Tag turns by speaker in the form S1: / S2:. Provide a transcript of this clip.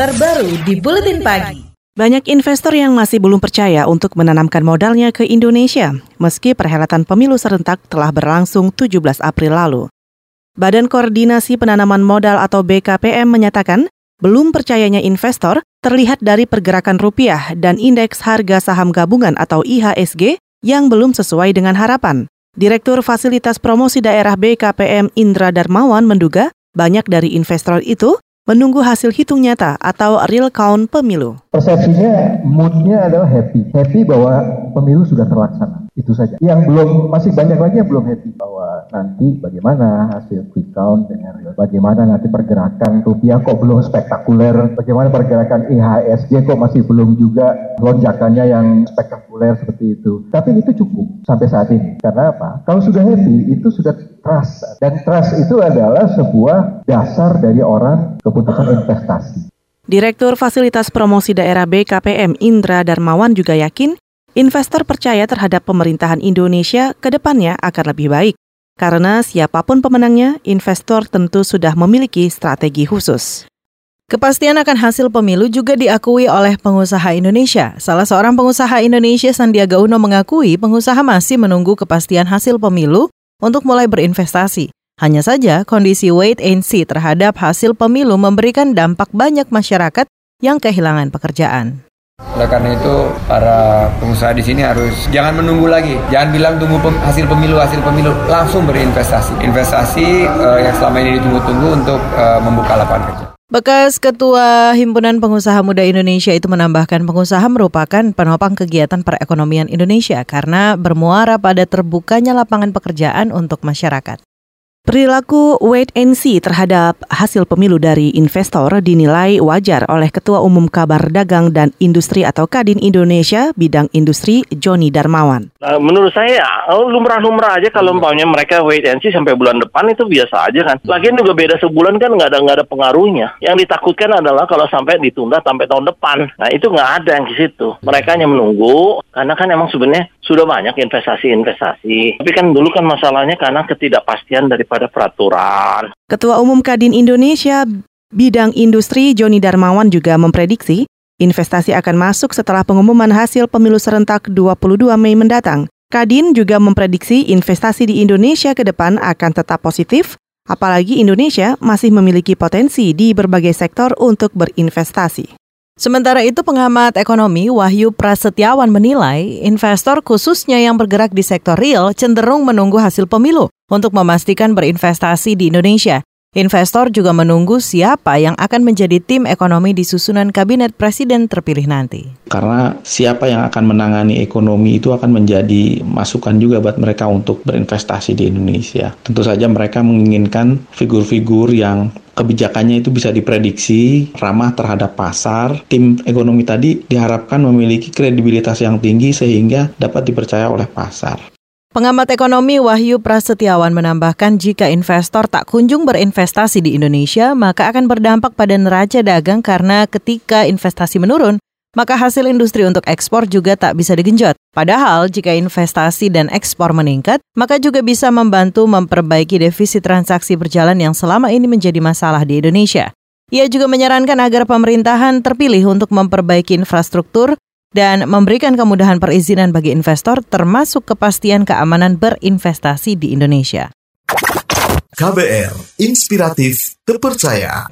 S1: terbaru di Buletin Pagi.
S2: Banyak investor yang masih belum percaya untuk menanamkan modalnya ke Indonesia, meski perhelatan pemilu serentak telah berlangsung 17 April lalu. Badan Koordinasi Penanaman Modal atau BKPM menyatakan, belum percayanya investor terlihat dari pergerakan rupiah dan indeks harga saham gabungan atau IHSG yang belum sesuai dengan harapan. Direktur Fasilitas Promosi Daerah BKPM Indra Darmawan menduga banyak dari investor itu menunggu hasil hitung nyata atau real count pemilu.
S3: Persepsinya, moodnya adalah happy. Happy bahwa pemilu sudah terlaksana. Itu saja. Yang belum, masih banyak lagi yang belum happy bahwa nanti bagaimana hasil quick count dengan real. Bagaimana nanti pergerakan rupiah kok belum spektakuler. Bagaimana pergerakan IHSG kok masih belum juga lonjakannya yang spektakuler seperti itu. Tapi itu cukup sampai saat ini. Karena apa? Kalau sudah happy, itu sudah trust. Dan trust itu adalah sebuah dasar dari orang keputusan investasi.
S2: Direktur Fasilitas Promosi Daerah BKPM Indra Darmawan juga yakin investor percaya terhadap pemerintahan Indonesia ke depannya akan lebih baik. Karena siapa pun pemenangnya, investor tentu sudah memiliki strategi khusus. Kepastian akan hasil pemilu juga diakui oleh pengusaha Indonesia. Salah seorang pengusaha Indonesia, Sandiaga Uno, mengakui pengusaha masih menunggu kepastian hasil pemilu untuk mulai berinvestasi. Hanya saja, kondisi wait and see terhadap hasil pemilu memberikan dampak banyak masyarakat yang kehilangan pekerjaan.
S4: Oleh karena itu, para pengusaha di sini harus jangan menunggu lagi. Jangan bilang tunggu pem, hasil pemilu, hasil pemilu, langsung berinvestasi. Investasi uh, yang selama ini ditunggu-tunggu untuk uh, membuka lapangan kerja.
S2: Bekas Ketua Himpunan Pengusaha Muda Indonesia itu menambahkan pengusaha merupakan penopang kegiatan perekonomian Indonesia karena bermuara pada terbukanya lapangan pekerjaan untuk masyarakat. Perilaku wait and see terhadap hasil pemilu dari investor dinilai wajar oleh Ketua Umum Kabar Dagang dan Industri atau Kadin Indonesia bidang industri Joni Darmawan.
S5: Nah, menurut saya oh, lumrah-lumrah aja kalau umpamanya mereka wait and see sampai bulan depan itu biasa aja kan. Lagian juga beda sebulan kan nggak ada nggak ada pengaruhnya. Yang ditakutkan adalah kalau sampai ditunda sampai tahun depan. Nah itu nggak ada yang di situ. Mereka hanya menunggu karena kan emang sebenarnya sudah banyak investasi-investasi. Tapi kan dulu kan masalahnya karena ketidakpastian dari daripada peraturan.
S2: Ketua Umum Kadin Indonesia Bidang Industri Joni Darmawan juga memprediksi investasi akan masuk setelah pengumuman hasil pemilu serentak 22 Mei mendatang. Kadin juga memprediksi investasi di Indonesia ke depan akan tetap positif, apalagi Indonesia masih memiliki potensi di berbagai sektor untuk berinvestasi. Sementara itu pengamat ekonomi Wahyu Prasetyawan menilai investor khususnya yang bergerak di sektor real cenderung menunggu hasil pemilu untuk memastikan berinvestasi di Indonesia. Investor juga menunggu siapa yang akan menjadi tim ekonomi di susunan kabinet presiden terpilih nanti.
S6: Karena siapa yang akan menangani ekonomi itu akan menjadi masukan juga buat mereka untuk berinvestasi di Indonesia. Tentu saja mereka menginginkan figur-figur yang kebijakannya itu bisa diprediksi, ramah terhadap pasar. Tim ekonomi tadi diharapkan memiliki kredibilitas yang tinggi sehingga dapat dipercaya oleh pasar.
S2: Pengamat ekonomi Wahyu Prasetyawan menambahkan jika investor tak kunjung berinvestasi di Indonesia, maka akan berdampak pada neraca dagang karena ketika investasi menurun, maka hasil industri untuk ekspor juga tak bisa digenjot. Padahal jika investasi dan ekspor meningkat, maka juga bisa membantu memperbaiki defisit transaksi berjalan yang selama ini menjadi masalah di Indonesia. Ia juga menyarankan agar pemerintahan terpilih untuk memperbaiki infrastruktur dan memberikan kemudahan perizinan bagi investor termasuk kepastian keamanan berinvestasi di Indonesia.
S7: KBR, inspiratif, terpercaya.